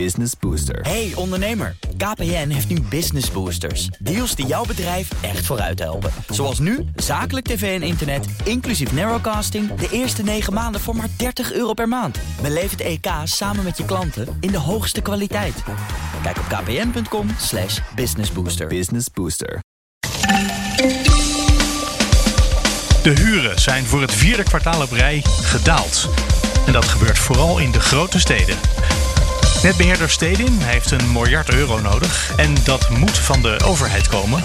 Business Booster. Hey ondernemer, KPN heeft nu Business Boosters. Deals die jouw bedrijf echt vooruit helpen. Zoals nu, zakelijk tv en internet, inclusief narrowcasting... de eerste 9 maanden voor maar 30 euro per maand. Beleef het EK samen met je klanten in de hoogste kwaliteit. Kijk op kpn.com slash businessbooster. Business Booster. De huren zijn voor het vierde kwartaal op rij gedaald. En dat gebeurt vooral in de grote steden. Netbeheerder Stedin heeft een miljard euro nodig en dat moet van de overheid komen.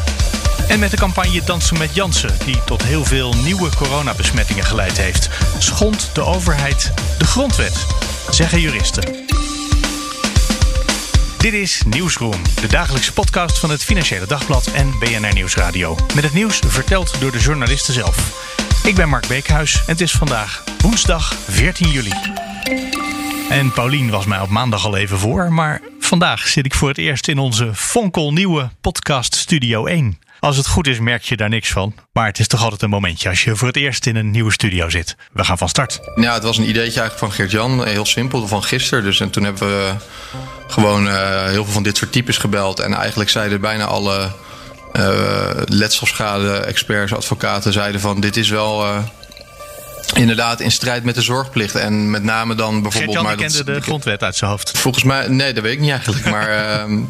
En met de campagne Dansen met Jansen, die tot heel veel nieuwe coronabesmettingen geleid heeft, schond de overheid de grondwet, zeggen juristen. Dit is Nieuwsroom, de dagelijkse podcast van het Financiële Dagblad en BNR Nieuwsradio. Met het nieuws verteld door de journalisten zelf. Ik ben Mark Beekhuis en het is vandaag woensdag 14 juli. En Paulien was mij op maandag al even voor, maar vandaag zit ik voor het eerst in onze fonkelnieuwe podcast Studio 1. Als het goed is, merk je daar niks van. Maar het is toch altijd een momentje als je voor het eerst in een nieuwe studio zit. We gaan van start. Ja, het was een ideetje eigenlijk van Geert-Jan. Heel simpel, van gisteren. Dus en toen hebben we gewoon uh, heel veel van dit soort types gebeld. En eigenlijk zeiden bijna alle uh, letselschade-experts, advocaten... zeiden van dit is wel... inderdaad in strijd met de zorgplicht. En met name dan bijvoorbeeld... Gert-Jan maar kende de grondwet uit zijn hoofd. Volgens mij, nee, dat weet ik niet eigenlijk. Maar uh,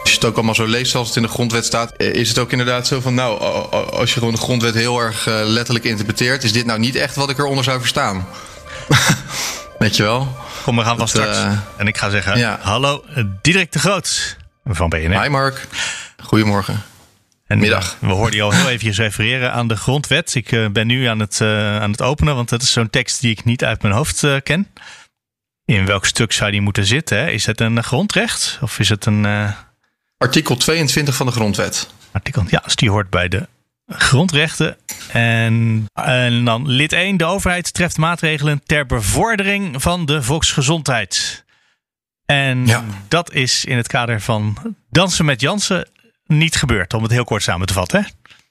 als je het ook allemaal zo leest zoals het in de grondwet staat... is het ook inderdaad zo van... nou, als je gewoon de grondwet heel erg uh, letterlijk interpreteert... is dit nou niet echt wat ik eronder zou verstaan. weet je wel? Kom, we gaan van start. Uh, en ik ga zeggen, ja. hallo, Diederik de Groot van BNR. Hi Mark, goedemorgen. En Middag. We hoorden je al heel eventjes refereren aan de grondwet. Ik uh, ben nu aan het, uh, aan het openen, want dat is zo'n tekst die ik niet uit mijn hoofd uh, ken. In welk stuk zou die moeten zitten? Hè? Is het een grondrecht of is het een. Artikel 22 van de grondwet. Artikel, ja, dus die hoort bij de grondrechten. En, en dan lid 1. De overheid treft maatregelen ter bevordering van de volksgezondheid. En ja. dat is in het kader van Dansen met Jansen niet gebeurd, om het heel kort samen te vatten.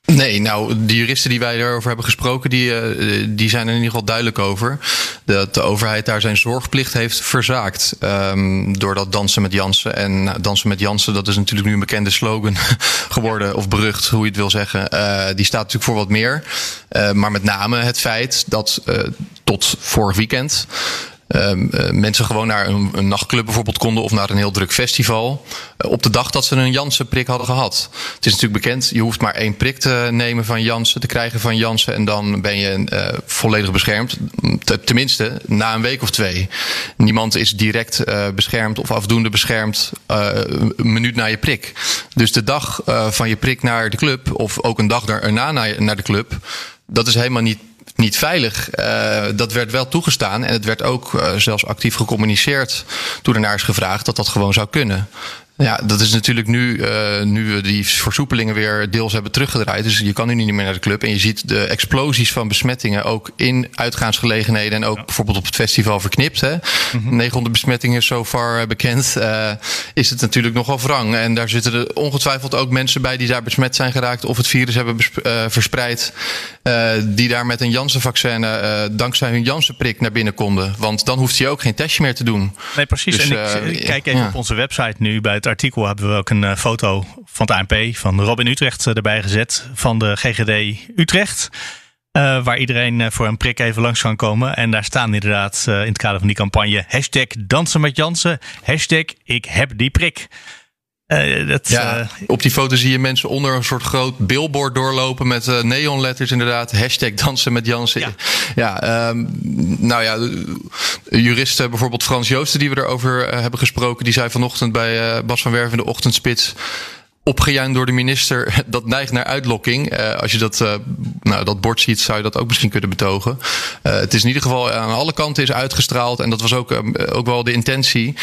Nee, nou, de juristen die wij daarover hebben gesproken, die, uh, die zijn er in ieder geval duidelijk over. Dat de overheid daar zijn zorgplicht heeft verzaakt. Um, door dat dansen met Jansen. En dansen met Jansen, dat is natuurlijk nu een bekende slogan geworden, of berucht, hoe je het wil zeggen. Uh, die staat natuurlijk voor wat meer. Uh, maar met name het feit dat tot vorig weekend. Uh, mensen gewoon naar een, een, nachtclub bijvoorbeeld konden of naar een heel druk festival. Uh, op de dag dat ze een Janssen-prik hadden gehad. Het is natuurlijk bekend, je hoeft maar één prik te nemen van Janssen, te krijgen van Janssen. En dan ben je uh, volledig beschermd. Tenminste, na een week of twee. Niemand is direct beschermd of afdoende beschermd een minuut na je prik. Dus de dag van je prik naar de club, of ook een dag daarna naar de club, dat is helemaal niet niet veilig. Uh, dat werd wel toegestaan en het werd ook uh, zelfs actief gecommuniceerd toen er naar is gevraagd dat dat gewoon zou kunnen. Ja, dat is natuurlijk nu, uh, nu we die versoepelingen weer deels hebben teruggedraaid. Dus je kan nu niet meer naar de club. En je ziet de explosies van besmettingen ook in uitgaansgelegenheden. En ook ja. bijvoorbeeld op het festival verknipt. Hè? Mm -hmm. 900 besmettingen zo far bekend. Uh, is het natuurlijk nogal wrang. En daar zitten er ongetwijfeld ook mensen bij die daar besmet zijn geraakt. Of het virus hebben uh, verspreid. die daar met een Janssen-vaccin dankzij hun Janssen-prik naar binnen konden. Want dan hoeft hij ook geen testje meer te doen. Nee, precies. Dus, en ik, kijk even ja. op onze website nu bij het artikel hebben we ook een uh, foto van het ANP van Robin Utrecht uh, erbij gezet van de GGD Utrecht. Uh, waar iedereen voor een prik even langs kan komen. En daar staan inderdaad in het kader van die campagne hashtag dansen met Jansen, hashtag ik heb die prik. Uh, dat, ja, uh, op die foto zie je mensen onder een soort groot billboard doorlopen met uh, neonletters inderdaad. Hashtag dansen met Jansen. Ja, ja um, nou ja, juristen bijvoorbeeld Frans Joosten die we erover hebben gesproken. Die zei vanochtend bij Bas van Werven in de ochtendspits opgejuind door de minister, dat neigt naar uitlokking. Uh, als je dat, uh, nou, dat bord ziet, zou je dat ook misschien kunnen betogen. Uh, het is in ieder geval aan alle kanten is uitgestraald. En dat was ook, ook wel de intentie.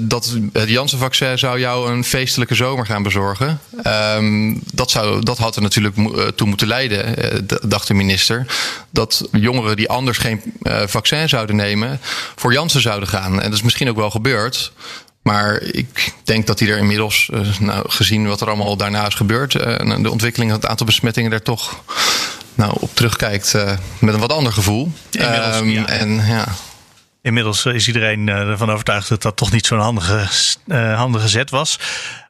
dat het Janssen-vaccin zou jou een feestelijke zomer gaan bezorgen. Um, dat, zou, dat had er natuurlijk toe moeten leiden, dacht de minister. Dat jongeren die anders geen vaccin zouden nemen, voor Janssen zouden gaan. En dat is misschien ook wel gebeurd. Maar ik denk dat hij er inmiddels, uh, nou, gezien wat er allemaal daarna is gebeurd, uh, de ontwikkeling, het aantal besmettingen er toch nou, op terugkijkt uh, met een wat ander gevoel. Inmiddels, um, ja. En ja. Inmiddels is iedereen ervan overtuigd dat dat toch niet zo'n handige, handige zet was.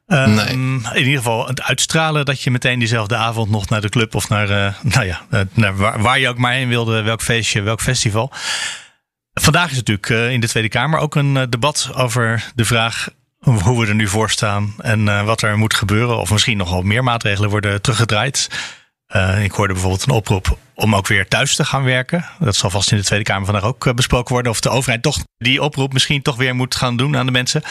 Ehm, nee. In ieder geval het uitstralen dat je meteen diezelfde avond nog naar de club of naar, nou ja, naar waar, waar, je ook maar heen wilde, welk feestje, welk festival. Vandaag is natuurlijk in de Tweede Kamer ook een debat over de vraag hoe we er nu voor staan en uh, wat er moet gebeuren. Of misschien nog wel meer maatregelen worden teruggedraaid. Ik hoorde bijvoorbeeld een oproep om ook weer thuis te gaan werken. Dat zal vast in de Tweede Kamer vandaag ook besproken worden. Of de overheid toch die oproep misschien toch weer moet gaan doen aan de mensen.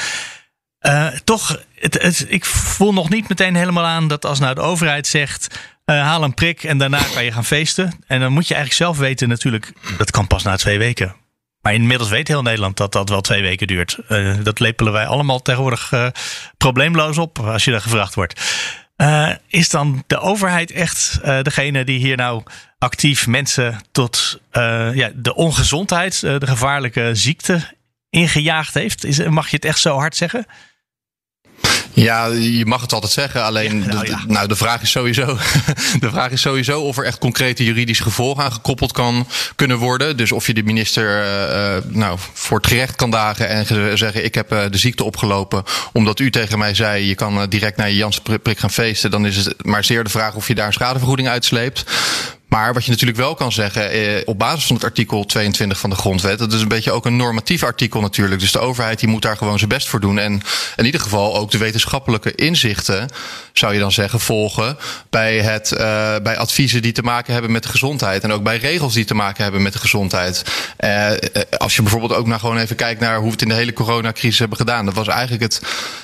toch, het, ik voel nog niet meteen helemaal aan dat als nou de overheid zegt... haal een prik en daarna kan je gaan feesten. En dan moet je eigenlijk zelf weten natuurlijk... dat kan pas na twee weken. Maar inmiddels weet heel Nederland dat dat wel twee weken duurt. Uh, dat lepelen wij allemaal tegenwoordig uh, probleemloos op als je er gevraagd wordt. Uh, is dan de overheid echt degene die hier nou actief mensen tot ja, de ongezondheid, de gevaarlijke ziekte ingejaagd heeft? Is, mag je het echt zo hard zeggen? Ja, je mag het altijd zeggen. Alleen, nou, de, nou, de, vraag is sowieso, de vraag is sowieso of er echt concrete juridische gevolgen aan gekoppeld kan kunnen worden. Dus of je de minister uh, nou, voor het gerecht kan dagen en zeggen: Ik heb uh, de ziekte opgelopen. omdat u tegen mij zei: Je kan uh, direct naar je Janssen-prik gaan feesten. Dan is het maar zeer de vraag of je daar een schadevergoeding uitsleept. Maar wat je natuurlijk wel kan zeggen, eh, op basis van het artikel 22 van de grondwet, dat is een beetje ook een normatief artikel natuurlijk. Dus de overheid die moet daar gewoon zijn best voor doen. En in ieder geval ook de wetenschappelijke inzichten, zou je dan zeggen, volgen bij, het, uh, bij adviezen die te maken hebben met de gezondheid. En ook bij regels die te maken hebben met de gezondheid. Uh, als je bijvoorbeeld ook nou gewoon even kijkt naar hoe we het in de hele coronacrisis hebben gedaan. Dat was eigenlijk het.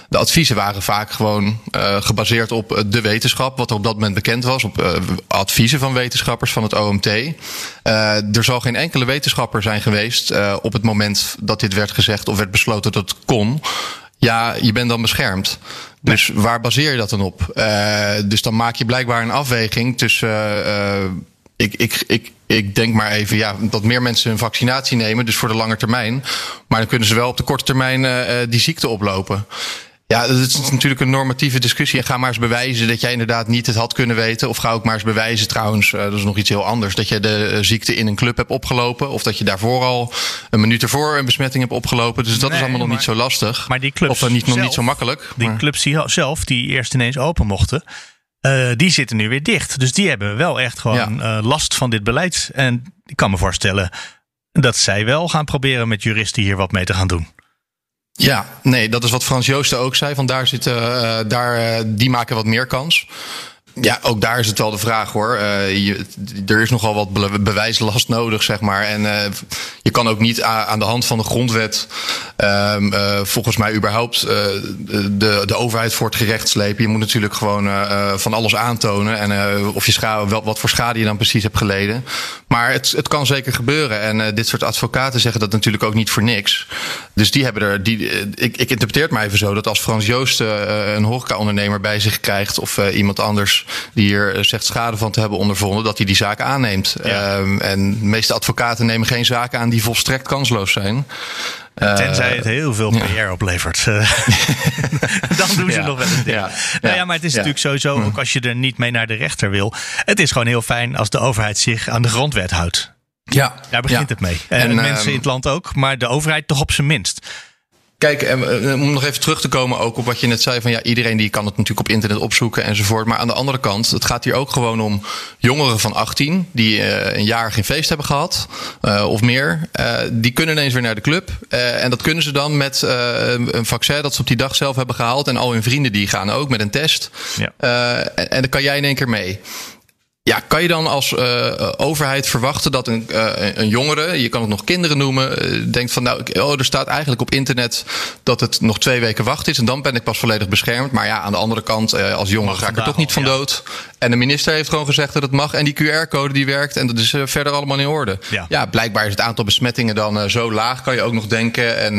De adviezen waren vaak gewoon gebaseerd op de wetenschap, wat er op dat moment bekend was, op adviezen van wetenschap van het OMT. Eh, er zal geen enkele wetenschapper zijn geweest uh, op het moment dat dit werd gezegd of werd besloten dat het kon. Ja, je bent dan beschermd. Dus nee. waar baseer je dat dan op? Uh, dus dan maak je blijkbaar een afweging tussen. ik, ik, ik, ik denk maar even ja, dat meer mensen een vaccinatie nemen, dus voor de lange termijn. Maar dan kunnen ze wel op de korte termijn die ziekte oplopen. Ja, dat is natuurlijk een normatieve discussie. En ga maar eens bewijzen dat jij inderdaad niet het had kunnen weten. Of ga ook maar eens bewijzen trouwens, uh, dat is nog iets heel anders. Dat je de uh, ziekte in een club hebt opgelopen. Of dat je daarvoor al een minuut ervoor een besmetting hebt opgelopen. Dus dat nee, is allemaal nog niet zo lastig. Maar die clubs of uh, niet, zelf, nog niet zo makkelijk. Die maar. clubs die zelf, die eerst ineens open mochten. die zitten nu weer dicht. Dus die hebben wel echt gewoon ja. last van dit beleid. En ik kan me voorstellen dat zij wel gaan proberen met juristen hier wat mee te gaan doen. Ja, nee, dat is wat Frans Joosten ook zei. Van daar zitten, uh, daar, uh, die maken wat meer kans. Ja, ook daar is het wel de vraag hoor. Er is nogal wat bewijslast nodig, zeg maar. En je kan ook niet aan de hand van de grondwet, uh, volgens mij überhaupt, de, de overheid voor het gerecht slepen. Je moet natuurlijk gewoon van alles aantonen. En of je wel, wat voor schade je dan precies hebt geleden. Maar het, het kan zeker gebeuren. En dit soort advocaten zeggen dat natuurlijk ook niet voor niks. Dus die hebben er. Die, ik, ik interpreteer het maar even zo dat als Frans Joost een horeca-ondernemer bij zich krijgt of iemand anders die hier zegt schade van te hebben ondervonden, dat hij die zaak aanneemt. Ja. Um, en de meeste advocaten nemen geen zaken aan die volstrekt kansloos zijn. Tenzij het heel veel PR ja. oplevert. dan doen ze ja. nog wel een ding. Ja. Nou ja, maar het is natuurlijk sowieso, ook als je er niet mee naar de rechter wil. Het is gewoon heel fijn als de overheid zich aan de grondwet houdt. Ja. Daar begint het mee. En, en mensen um, in het land ook, maar de overheid toch op zijn minst. Kijk, om nog even terug te komen ook op wat je net zei: van ja, iedereen die kan het natuurlijk op internet opzoeken enzovoort. Maar aan de andere kant, het gaat hier ook gewoon om jongeren van 18 die uh, een jaar geen feest hebben gehad uh, of meer. Uh, die kunnen ineens weer naar de club. en dat kunnen ze dan met een vaccin dat ze op die dag zelf hebben gehaald. En al hun vrienden die gaan ook met een test. Ja. En, en dan kan jij in één keer mee. Ja, kan je dan als uh, overheid verwachten dat een, uh, een jongere, je kan het nog kinderen noemen, uh, denkt van nou, oh, er staat eigenlijk op internet dat het nog twee weken wacht is en dan ben ik pas volledig beschermd. Maar ja, aan de andere kant, als jongere ga ik er toch niet van ja. dood. En de minister heeft gewoon gezegd dat het mag en die QR-code die werkt en dat is verder allemaal in orde. Ja. ja, blijkbaar is het aantal besmettingen dan zo laag, kan je ook nog denken. En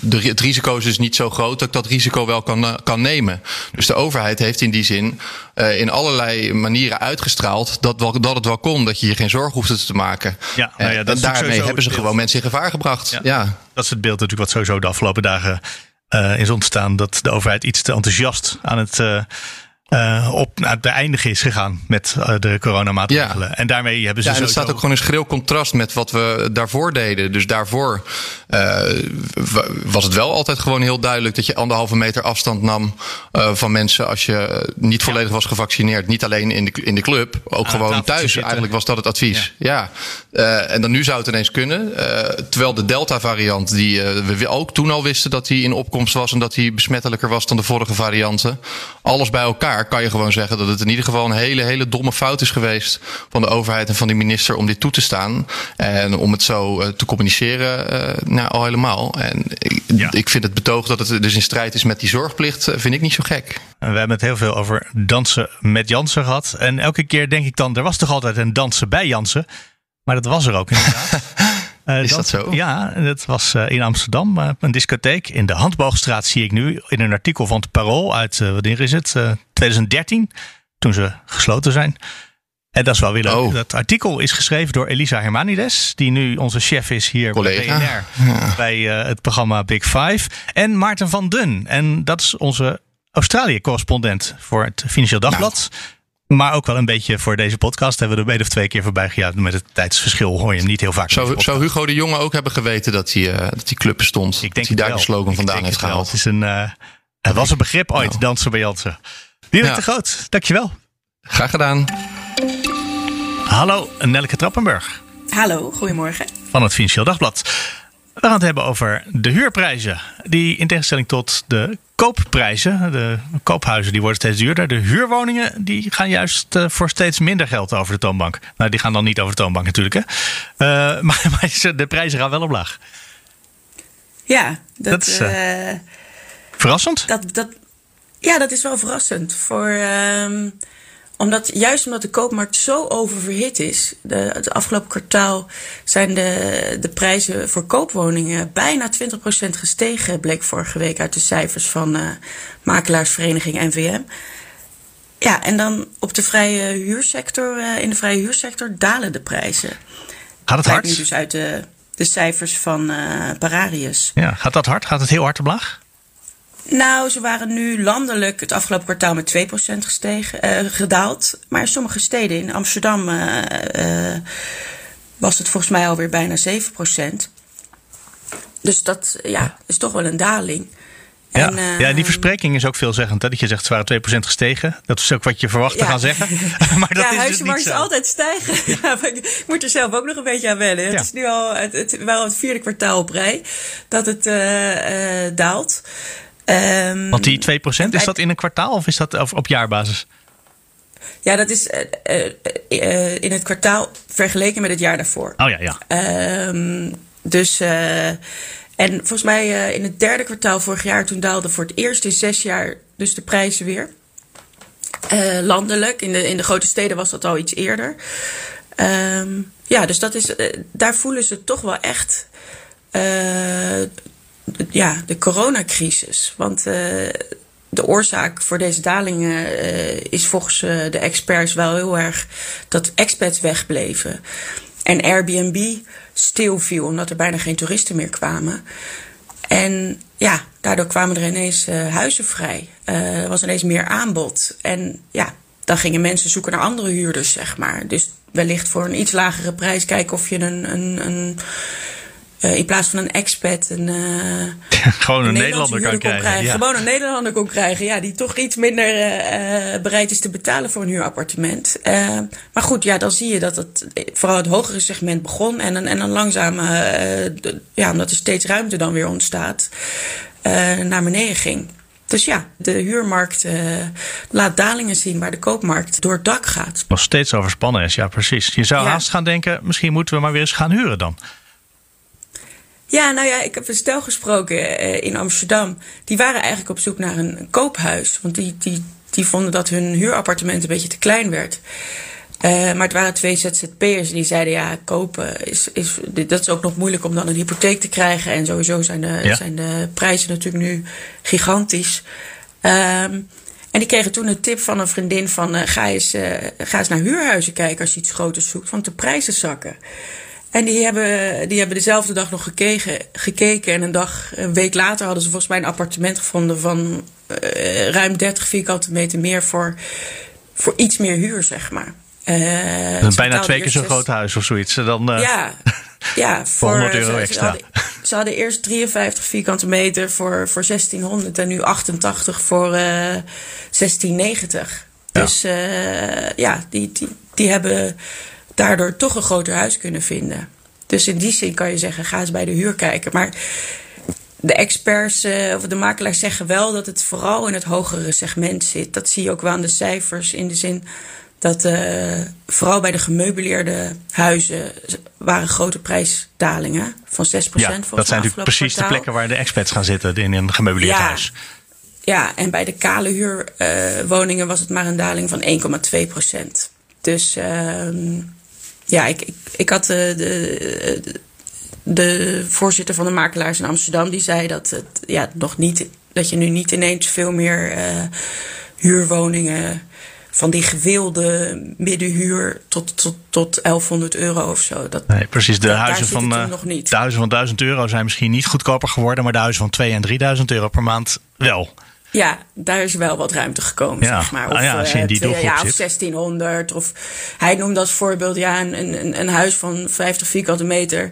de, het risico is dus niet zo groot dat ik dat risico wel kan, kan nemen. Dus de overheid heeft in die zin in allerlei manieren uit uitgestraald dat, wel, dat het wel kon, dat je je geen zorgen hoefde te maken. Ja, nou ja, dat en daarmee hebben ze gewoon mensen in gevaar gebracht. Ja. ja. Dat is het beeld natuurlijk wat sowieso de afgelopen dagen uh, is ontstaan. Dat de overheid iets te enthousiast aan het, uh, uh, op nou, de eindige is gegaan met uh, de coronamaatregelen. Ja. En daarmee hebben ze. Ja, en dat staat ook gewoon in schril contrast met wat we daarvoor deden. Dus daarvoor uh, was het wel altijd gewoon heel duidelijk dat je anderhalve meter afstand nam van mensen als je niet volledig was gevaccineerd. Niet alleen in de, in de club, ook gewoon thuis. Eigenlijk was dat het advies. Ja. ja. En dan nu zou het ineens kunnen. terwijl de Delta-variant, die we ook toen al wisten dat die in opkomst was en dat die besmettelijker was dan de vorige varianten. Alles bij elkaar kan je gewoon zeggen dat het in ieder geval een hele, hele domme fout is geweest van de overheid en van die minister om dit toe te staan. En om het zo te communiceren, nou, al helemaal. En ik, ja. ik, vind het betoog dat het dus in strijd is met die zorgplicht, vind ik niet zo gek. We hebben het heel veel over dansen met Jansen gehad. En elke keer denk ik dan, er was toch altijd een dansen bij Jansen. Maar dat was er ook inderdaad. Uh, is dat, dat, zo? Ja, dat was uh, in Amsterdam. Uh, een discotheek in de Handboogstraat zie ik nu in een artikel van het Parool uit, wanneer is het? 2013, toen ze gesloten zijn. En dat is wel weer leuk. Oh. Dat artikel is geschreven door Elisa Hermanides, die nu onze chef is hier Collega. bij BNR, bij het programma Big Five. En Maarten van Dun. En dat is onze Australië-correspondent voor het Financieel Dagblad. Nou. Maar ook wel een beetje voor deze podcast hebben we er een of twee keer voorbij gejaagd. Met het tijdsverschil hoor je hem niet heel vaak. Zou, zou Hugo de Jonge ook hebben geweten dat die, uh, dat die club bestond? Ik denk dat hij daar de slogan vandaan heeft gehaald. Het, is een, uh, het was een begrip ooit, nou. dansen bij Jansen. Dirk ja. de Groot, dankjewel. Graag gedaan. Hallo, Nelke Trappenburg. Hallo, goedemorgen. Van het Financieel Dagblad. We gaan het hebben over de huurprijzen. Die in tegenstelling tot de koopprijzen, de koophuizen, die worden steeds duurder. De huurwoningen die gaan juist uh, voor steeds minder geld over de toonbank. Nou, die gaan dan niet over de toonbank natuurlijk. Hè? Uh, maar, maar, de prijzen gaan wel omlaag. Ja, dat, dat is uh, verrassend. Dat, dat, ja, dat is wel verrassend. Voor. Uh, omdat, juist omdat de koopmarkt zo oververhit is. De, het afgelopen kwartaal zijn de, de prijzen voor koopwoningen bijna 20% gestegen, bleek vorige week uit de cijfers van uh, makelaarsvereniging NVM. Ja, en dan op de vrije huursector, uh, in de vrije huursector dalen de prijzen. Gaat het hard? nu dus uit de, de cijfers van uh, Pararius. Ja, gaat dat hard? Gaat het heel hard omlaag? Nou, ze waren nu landelijk het afgelopen kwartaal met 2% gestegen, uh, gedaald. Maar in sommige steden, in Amsterdam, uh, uh, was het volgens mij alweer bijna 7%. Dus dat ja, is toch wel een daling. Ja, en, ja, die verspreking is ook veelzeggend. Hè? Dat je zegt, ze waren 2% gestegen. Dat is ook wat je verwacht te gaan zeggen. maar dat ja, is dus is altijd stijgen. Ja. ik moet er zelf ook nog een beetje aan wennen. Het is nu al het, het, wel het vierde kwartaal op rij dat het daalt. Um, Want die 2% is dat in een kwartaal of is dat op jaarbasis? Ja, dat is uh, uh, in het kwartaal vergeleken met het jaar daarvoor. Oh ja, ja. Um, dus, en volgens mij in het derde kwartaal vorig jaar, toen daalde voor het eerst in zes jaar dus de prijzen weer. landelijk, in de, in de grote steden was dat al iets eerder. Um, ja, dus dat is, daar voelen ze toch wel echt ja, de coronacrisis. Want uh, de oorzaak voor deze dalingen uh, is volgens uh, de experts wel heel erg dat expats wegbleven. En Airbnb stilviel omdat er bijna geen toeristen meer kwamen. En ja, daardoor kwamen er ineens huizen vrij. er was ineens meer aanbod. En ja, dan gingen mensen zoeken naar andere huurders, zeg maar. Dus wellicht voor een iets lagere prijs kijken of je een, een, een uh, in plaats van een expat een, uh, gewoon een, Nederlander kan krijgen. krijgen. Ja. Gewoon een Nederlander kon krijgen, ja, die toch iets minder uh, bereid is te betalen voor een huurappartement. maar goed, ja, dan zie je dat het vooral het hogere segment begon en, en dan langzaam, ja, omdat er steeds ruimte dan weer ontstaat, naar beneden ging. Dus ja, de huurmarkt laat dalingen zien waar de koopmarkt door het dak gaat. Nog steeds overspannen is, ja precies. Je zou ja. haast gaan denken, misschien moeten we maar weer eens gaan huren dan. Ja, nou ja, ik heb een stel gesproken uh, in Amsterdam. Die waren eigenlijk op zoek naar een, koophuis. Want die, die, die vonden dat hun huurappartement een beetje te klein werd. Uh, maar het waren twee ZZP'ers die zeiden: ja, kopen is, is. Dat is ook nog moeilijk om dan een hypotheek te krijgen. En sowieso zijn de, ja. zijn de prijzen natuurlijk nu gigantisch. Um, en die kregen toen een tip van een vriendin: van, uh, ga, eens, ga eens naar huurhuizen kijken als je iets groters zoekt, want de prijzen zakken. En die hebben, die hebben dezelfde dag nog gekeken, gekeken. En een dag, een week later hadden ze volgens mij een appartement gevonden van uh, ruim 30 vierkante meter meer voor, voor iets meer huur, zeg maar. Uh, bijna twee keer zo'n groot huis of zoiets. Dan, uh, ja, ja, voor 100 euro extra. Ze hadden, ze hadden, eerst 53 vierkante meter voor, voor 1600 en nu 88 voor uh, 1690. Ja. Dus ja, die, die, die hebben daardoor toch een groter huis kunnen vinden. Dus in die zin kan je zeggen, ga eens bij de huur kijken. Maar de experts uh, of de makelaars zeggen wel dat het vooral in het hogere segment zit. Dat zie je ook wel aan de cijfers in de zin dat uh, vooral bij de gemeubileerde huizen waren grote prijsdalingen van 6% ja, Dat zijn natuurlijk precies kwartaal. de plekken waar de experts gaan zitten in een gemeubileerd Ja. huis. Ja, en bij de kale huurwoningen uh, was het maar een daling van 1,2%. Dus ehm, ja, ik, ik, ik had de, de, de voorzitter van de makelaars in Amsterdam, die zei dat het ja, nog niet, dat je nu niet ineens veel meer uh, huurwoningen van die gewilde middenhuur tot, tot, tot 1100 euro of zo. Dat, nee, precies. De, huizen van, niet. de huizen van 1000 euro zijn misschien niet goedkoper geworden, maar de huizen van 2 en 3000 euro per maand wel. Ja, daar is wel wat ruimte gekomen, ja. zeg maar. Of, ah, ja, als je in die twee, ja, of zit. 1600. Of hij noemde als voorbeeld ja, een, een, een huis van 50 vierkante meter.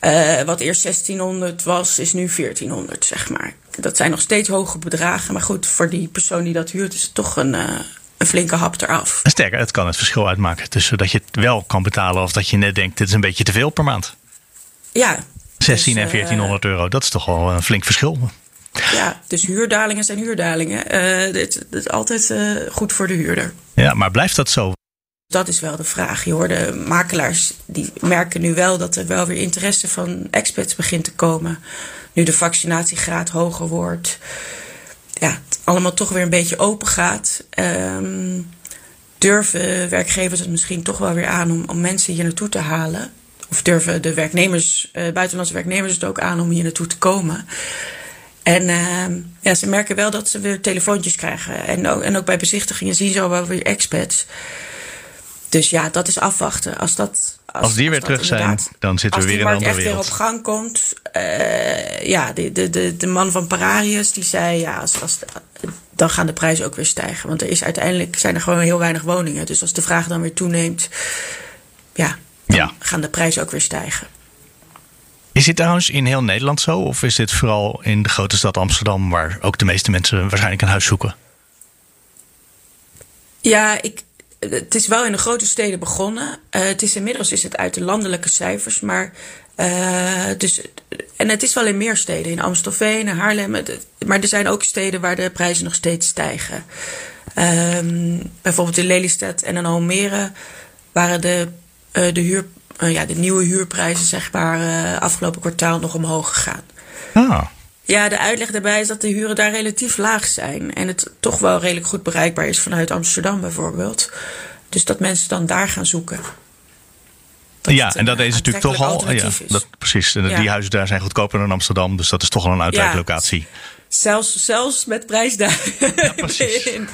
Uh, wat eerst 1600 was, is nu 1400, zeg maar. Dat zijn nog steeds hoge bedragen. Maar goed, voor die persoon die dat huurt, is het toch een, uh, een flinke hap eraf. Sterker, het kan het verschil uitmaken tussen dat je het wel kan betalen of dat je net denkt: dit is een beetje te veel per maand. Ja. 16 dus, en 1400 uh, euro, dat is toch wel een flink verschil. Ja, dus huurdalingen zijn huurdalingen. Uh, dit, dit is altijd uh, goed voor de huurder. Ja, maar blijft dat zo? Dat is wel de vraag. Je hoorde makelaars die merken nu wel dat er wel weer interesse van expats begint te komen. Nu de vaccinatiegraad hoger wordt. Ja, het allemaal toch weer een beetje open gaat. Um, durven werkgevers het misschien toch wel weer aan om, om mensen hier naartoe te halen? Of durven de werknemers, uh, buitenlandse werknemers het ook aan om hier naartoe te komen? En uh, ja, ze merken wel dat ze weer telefoontjes krijgen. En ook, en ook bij bezichtigingen zien ze wel weer expats. Dus ja, dat is afwachten. Als, dat, als, als die weer terug zijn, dan zitten we weer in een andere wereld. Als die echt weer op gang komt. Uh, ja, de, de, de, de man van Pararius die zei... Ja, als, als, dan gaan de prijzen ook weer stijgen. Want er is uiteindelijk zijn er gewoon heel weinig woningen. Dus als de vraag dan weer toeneemt... Ja, dan ja. gaan de prijzen ook weer stijgen. Is dit trouwens in heel Nederland zo? Of is dit vooral in de grote stad Amsterdam... waar ook de meeste mensen waarschijnlijk een huis zoeken? Ja, ik, het is wel in de grote steden begonnen. Uh, het is inmiddels is het uit de landelijke cijfers. Maar, uh, dus, en het is wel in meer steden. In Amstelveen en Haarlem. Maar er zijn ook steden waar de prijzen nog steeds stijgen. Um, bijvoorbeeld in Lelystad en in Almere... waren de, uh, de huur uh, ja, de nieuwe huurprijzen, zeg maar, uh, afgelopen kwartaal nog omhoog gegaan. Ah. Ja, de uitleg daarbij is dat de huren daar relatief laag zijn. En het toch wel redelijk goed bereikbaar is vanuit Amsterdam bijvoorbeeld. Dus dat mensen dan daar gaan zoeken. Dat ja, en dat is natuurlijk toch al. Ja, dat, precies. Ja. Die huizen daar zijn goedkoper dan Amsterdam. Dus dat is toch al een uitwijklocatie. Ja. Zelfs, zelfs met prijsdagen ja, ben, je in,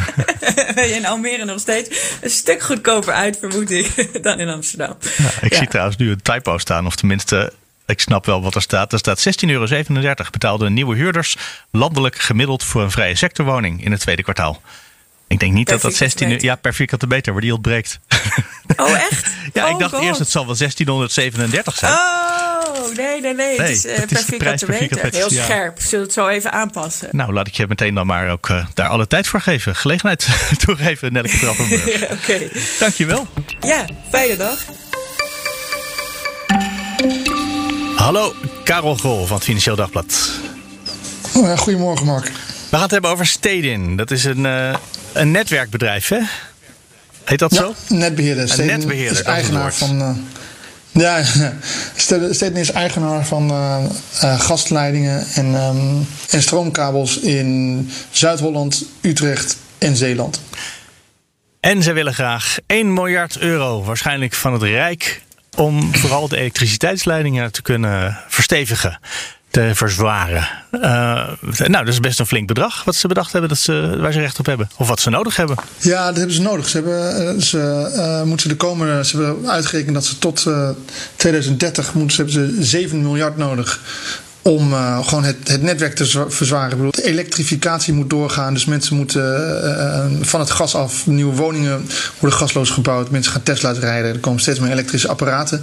ben je in Almere nog steeds een stuk goedkoper uit, vermoed ik, dan in Amsterdam. Ja, ik ja. zie trouwens nu een typo staan, of tenminste, ik snap wel wat er staat. Er staat 16,37 euro betaalden nieuwe huurders landelijk gemiddeld voor een vrije sectorwoning in het tweede kwartaal. Ik denk niet per dat dat 16 uur, ja, per vierkante meter, waar die ontbreekt. Oh, echt? ja, oh, ik dacht God. eerst het zal wel 1637 zijn. Oh, nee, nee, nee. Het is, uh, per vierkante meter. Heel ja. scherp. Zullen het zo even aanpassen? Nou, laat ik je meteen dan maar ook uh, daar alle tijd voor geven. Gelegenheid toegeven, Nelleke Trappenburg. Oké. Okay. Dankjewel. Ja, fijne dag. Hallo, Karel Grol van het Financieel Dagblad. Oh ja, goedemorgen, Mark. We gaan het hebben over Stedin. Dat is een, uh, een netwerkbedrijf, hè? Heet dat ja, zo? netbeheerder. Een Stedin netbeheerder, is eigenaar van. Ja, Stedin is eigenaar van uh, gasleidingen en, um, en stroomkabels in Zuid-Holland, Utrecht en Zeeland. En ze willen graag 1 miljard euro, waarschijnlijk van het Rijk, om vooral de elektriciteitsleidingen te kunnen verstevigen. Te verzwaren. Uh, nou, dat is best een flink bedrag wat ze bedacht hebben dat ze, waar ze recht op hebben. Of wat ze nodig hebben. Ja, dat hebben ze nodig. Ze, hebben, ze uh, moeten de komende. Ze hebben uitgerekend dat ze tot uh, 2030 moeten, ze, hebben ze 7 miljard nodig om uh, gewoon het, het netwerk te verzwaren. Ik bedoel, de elektrificatie moet doorgaan, dus mensen moeten uh, van het gas af. Nieuwe woningen worden gasloos gebouwd. Mensen gaan Tesla's rijden. Er komen steeds meer elektrische apparaten.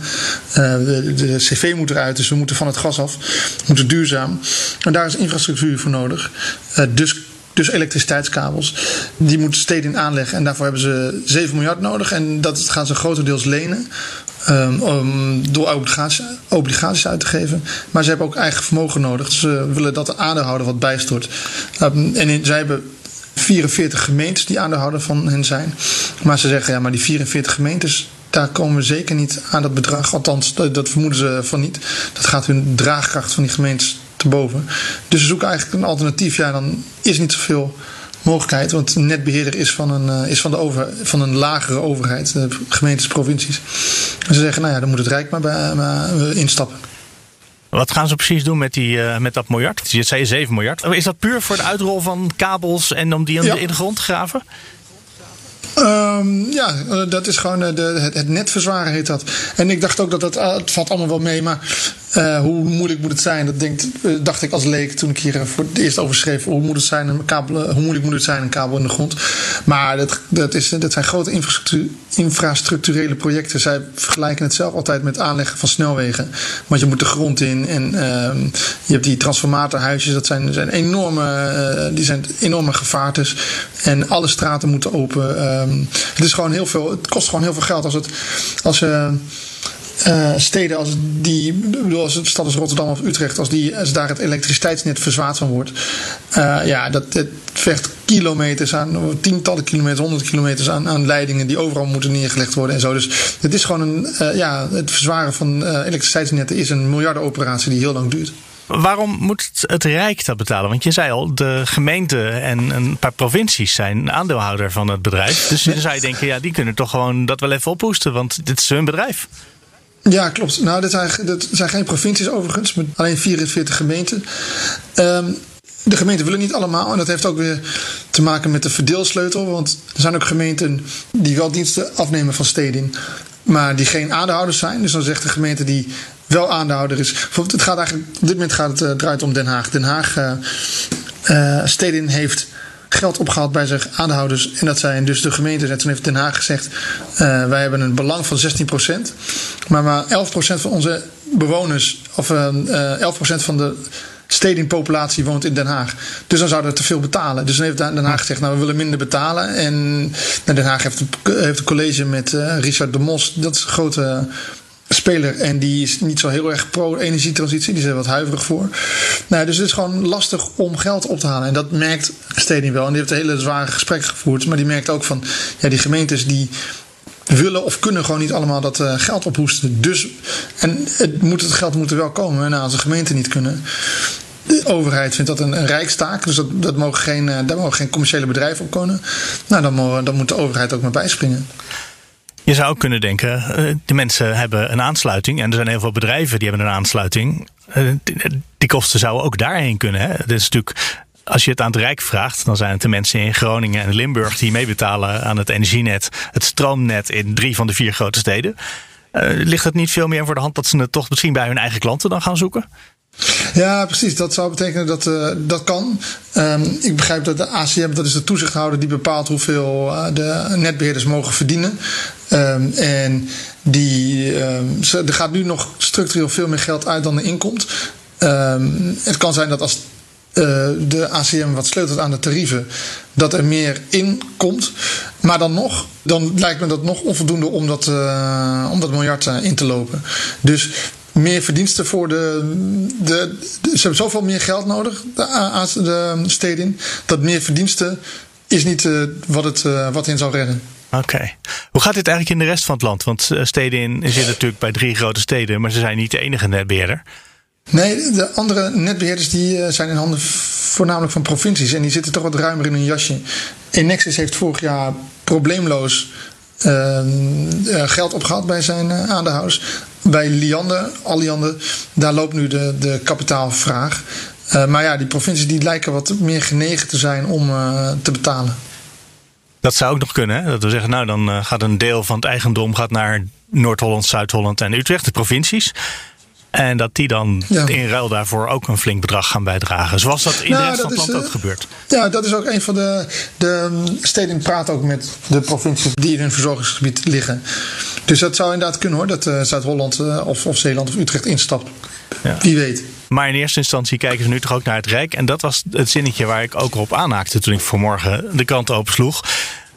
De, cv moet eruit, dus we moeten van het gas af. We moeten duurzaam. En daar is infrastructuur voor nodig. dus dus elektriciteitskabels. Die moeten steden aanleggen. En daarvoor hebben ze 7 miljard nodig. En dat gaan ze grotendeels lenen. Um, door obligaties, obligaties uit te geven. Maar ze hebben ook eigen vermogen nodig. Ze willen dat de aandeelhouder wat bijstort. Um, en zij hebben 44 gemeentes die aandeelhouder van hen zijn. Maar ze zeggen ja, maar die 44 gemeentes. Daar komen we zeker niet aan dat bedrag. Althans, dat vermoeden ze van niet. Dat gaat hun draagkracht van die gemeentes te boven. Dus ze zoeken eigenlijk een alternatief. Ja, dan is niet zoveel mogelijkheid. Want netbeheerder is van een, uh, is van de over, van een lagere overheid, de gemeentes, provincies. En ze zeggen, nou ja, dan moet het Rijk maar, bij, maar instappen. Wat gaan ze precies doen met, die, uh, met dat miljard? Je zei 7 miljard. Is dat puur voor de uitrol van kabels en om die in, ja. de, grond te graven? Um, ja, dat is gewoon de, het, het net verzwaren heet dat. En ik dacht ook dat dat, het valt allemaal wel mee, maar uh, hoe moeilijk moet het zijn? Dat denkt, dacht ik als leek toen ik hier voor het eerst over schreef. Hoe, moet het zijn, een kabel, hoe moeilijk moet het zijn, een kabel in de grond? Maar dat, dat, is, dat zijn grote infrastructurele projecten. Zij vergelijken het zelf altijd met aanleggen van snelwegen. Want je moet de grond in en uh, je hebt die transformatorhuisjes. Dat zijn, zijn enorme, die zijn enorme gevaartes. En alle straten moeten open. Uh, het, is gewoon heel veel, het kost gewoon heel veel geld als het. Als, uh, uh, steden als die, bedoel, als een stad als Rotterdam of Utrecht, als, die, als daar het elektriciteitsnet verzwaard van wordt, uh, ja, dat, dat vecht kilometers aan, tientallen kilometers, honderd kilometers aan, aan leidingen die overal moeten neergelegd worden en zo. Dus het is gewoon een, uh, ja, het verzwaren van elektriciteitsnetten is een miljardenoperatie die heel lang duurt. Waarom moet het Rijk dat betalen? Want je zei al, de gemeente en een paar provincies zijn aandeelhouder van het bedrijf. Dus dan zou je denken, ja, die kunnen toch gewoon dat wel even ophoesten, want dit is hun bedrijf. Ja, klopt. Nou, dit zijn, zijn geen provincies overigens, maar alleen 44 gemeenten. Um, de gemeenten willen niet allemaal. En dat heeft ook weer te maken met de verdeelsleutel. Want er zijn ook gemeenten die wel diensten afnemen van steding. Maar die geen aandeelhouders zijn. Dus dan zegt de gemeente die wel aandeelhouder is. Bijvoorbeeld, het gaat eigenlijk, op dit moment gaat het, uh, draait om Den Haag. Den Haag, uh, Stedin heeft geld opgehaald bij zijn aandeelhouders. En dat zijn dus de gemeentes. En toen heeft Den Haag gezegd: uh, wij hebben een belang van 16%. Maar maar 11% van onze bewoners, of uh, 11% van de stedingpopulatie woont in Den Haag. Dus dan zouden we te veel betalen. Dus dan heeft Den Haag gezegd: Nou, we willen minder betalen. En nou, Den Haag heeft, heeft een college met Richard de Mos. Dat is een grote speler. En die is niet zo heel erg pro-energietransitie. Die is er wat huiverig voor. Nou, dus het is gewoon lastig om geld op te halen. En dat merkt Steding wel. En die heeft een hele zware gesprek gevoerd. Maar die merkt ook van, ja, die gemeentes die willen of kunnen gewoon niet allemaal dat uh, geld ophoesten. Dus, en het, moet, het geld moet er wel komen. Nou, als de gemeenten niet kunnen. De overheid vindt dat een, een rijkstaak. Dus dat, dat mogen geen, uh, daar mogen geen commerciële bedrijven op komen. Nou, dan, dan moet de overheid ook maar bijspringen. Je zou kunnen denken, de mensen hebben een aansluiting. En er zijn heel veel bedrijven die hebben een aansluiting. Die kosten zouden ook daarheen kunnen. Hè? Dat is natuurlijk als je het aan het Rijk vraagt, dan zijn het de mensen in Groningen en Limburg die meebetalen aan het energienet, het stroomnet in drie van de vier grote steden. Ligt het niet veel meer voor de hand dat ze het toch misschien bij hun eigen klanten dan gaan zoeken? Ja, precies. Dat zou betekenen dat uh, dat kan. Um, ik begrijp dat de ACM, dat is de toezichthouder die bepaalt hoeveel uh, de netbeheerders mogen verdienen. Um, en die, um, er gaat nu nog structureel veel meer geld uit dan er inkomt. het kan zijn dat als uh, de ACM wat sleutelt aan de tarieven, dat er meer in komt. Maar dan nog, dan lijkt me dat nog onvoldoende om dat, om dat miljard in te lopen. Dus meer verdiensten voor de, de, de, Ze hebben zoveel meer geld nodig, de, de steden, dat meer verdiensten is niet wat, het, wat hen zal redden. Oké. Hoe gaat dit eigenlijk in de rest van het land? Want steden in zitten natuurlijk bij drie grote steden, maar ze zijn niet de enige netbeheerder. Nee, de andere netbeheerders die zijn in handen voornamelijk van provincies. En die zitten toch wat ruimer in hun jasje. Enexis heeft vorig jaar probleemloos geld opgehaald bij zijn aandeelhouders. Bij Liander, Alliander, daar loopt nu de, de kapitaalvraag. maar ja, die provincies die lijken wat meer genegen te zijn om te betalen. Dat zou ook nog kunnen. Hè? Dat we zeggen, nou dan gaat een deel van het eigendom gaat naar Noord-Holland, Zuid-Holland en Utrecht, de provincies. En dat die dan in ruil daarvoor ook een flink bedrag gaan bijdragen. Zoals dat in de nou, rest van het land ook eh, gebeurt. Ja, dat is ook een van de, de steden. praat ook met de provincies die in hun verzorgingsgebied liggen. Dus dat zou inderdaad kunnen hoor. Dat uh, Zuid-Holland uh, of, of Zeeland of Utrecht instapt. Ja. Wie weet. Maar in eerste instantie kijken ze nu toch ook naar het Rijk. En dat was het zinnetje waar ik ook op aanhaakte toen ik vanmorgen de krant opensloeg.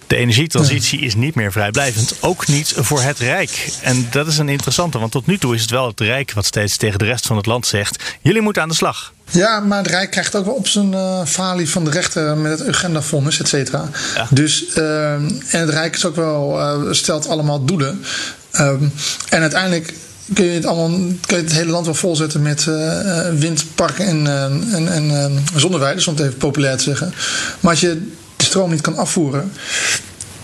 De energietransitie is niet meer vrijblijvend. Ook niet voor het Rijk. En dat is een interessante, want tot nu toe is het wel het Rijk wat steeds tegen de rest van het land zegt: jullie moeten aan de slag. Ja, maar het Rijk krijgt ook wel op zijn uh, falie van de rechter met het agendafonds, et cetera. Dus, uh, en het Rijk is ook wel, uh, stelt allemaal doelen. Um, en uiteindelijk kun je het, allemaal, kun je het hele land wel volzetten met uh, windparken en, en, en zonneweiden, om het even populair te zeggen. Maar als je stroom niet kan afvoeren,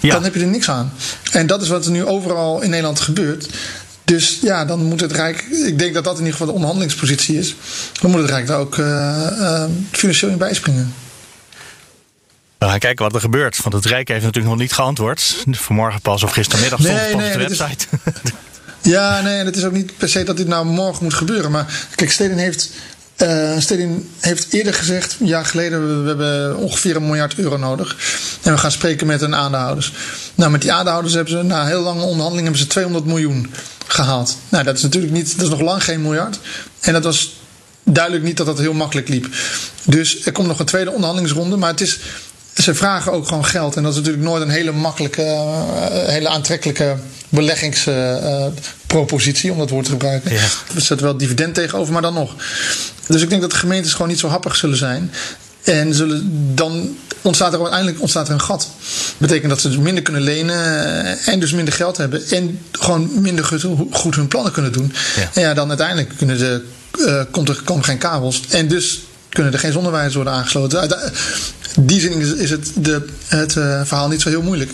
dan heb je er niks aan. En dat is wat er nu overal in Nederland gebeurt. Dus ja, dan moet het Rijk. Ik denk dat dat in ieder geval de onderhandelingspositie is. Dan moet het Rijk daar ook uh, uh, financieel in bijspringen. We gaan kijken wat er gebeurt. Want het Rijk heeft natuurlijk nog niet geantwoord. Vanmorgen pas of gistermiddag stond het nee, op de website. ja, nee, en het is ook niet per se dat dit nou morgen moet gebeuren. Maar kijk, Steden heeft uh, Stedin heeft eerder gezegd, een jaar geleden, we, hebben ongeveer een miljard euro nodig. En we gaan spreken met hun aandeelhouders. Nou, met die aandeelhouders hebben ze na heel lange onderhandelingen hebben ze 200 miljoen gehaald. Nou, dat is natuurlijk niet, dat is nog lang geen miljard. En dat was duidelijk niet dat dat heel makkelijk liep. Dus er komt nog een tweede onderhandelingsronde, maar het is, ze vragen ook gewoon geld. En dat is natuurlijk nooit een hele makkelijke, uh, hele aantrekkelijke beleggingspropositie, uh, om dat woord te gebruiken. Ja. Er zit wel dividend tegenover, maar dan nog. Dus ik denk dat de gemeentes gewoon niet zo happig zullen zijn. En zullen, dan ontstaat er uiteindelijk ontstaat er een gat. Dat betekent dat ze dus minder kunnen lenen eh, en dus minder geld hebben. En gewoon minder goed, hun plannen kunnen doen. Ja. En ja, dan uiteindelijk kunnen de, uh, komt er komen geen kabels. En dus kunnen er geen zonnewijzers worden aangesloten. In die zin is het, de, het uh, verhaal niet zo heel moeilijk.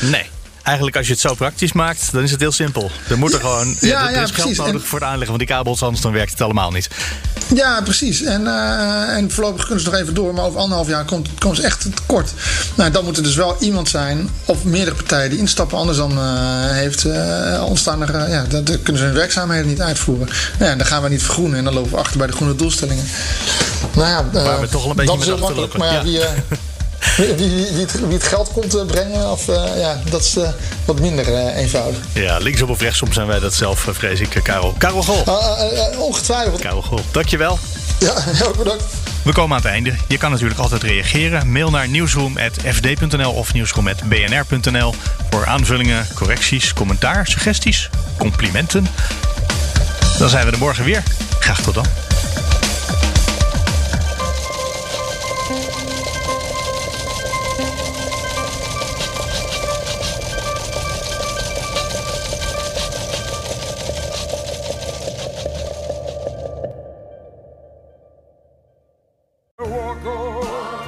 Nee. Eigenlijk als je het zo praktisch maakt, dan is het heel simpel. Er moet er gewoon ja, er is geld nodig voor het aanleggen van die kabels, anders dan werkt het allemaal niet. Ja, precies. En, uh, en voorlopig kunnen ze nog even door, maar over anderhalf jaar komt, komt ze echt tekort. Nou, dan moet er dus wel iemand zijn, of meerdere partijen die instappen, anders dan uh, heeft uh, ontstaan er, ja, dan kunnen ze hun werkzaamheden niet uitvoeren. Nou ja, dan gaan we niet vergroenen en dan lopen we achter bij de groene doelstellingen. Nou ja, Waar we toch wel een beetje dat is heel makkelijk, maar ja, wie, wie, wie, wie, het, geld komt eh, brengen, of, uh, ja, dat is uh, wat minder uh, eenvoudig. Ja, linksom of rechtsom zijn wij dat zelf, vrees ik, Karel. Karel Gol. ongetwijfeld. Karel Gol, dankjewel. Ja, heel bedankt. We komen aan het einde. Je kan natuurlijk altijd reageren. Mail naar nieuwsroom.fd.nl of nieuwsroom.bnr.nl voor aanvullingen, correcties, commentaar, suggesties, complimenten. Dan zijn we er morgen weer. Graag tot dan.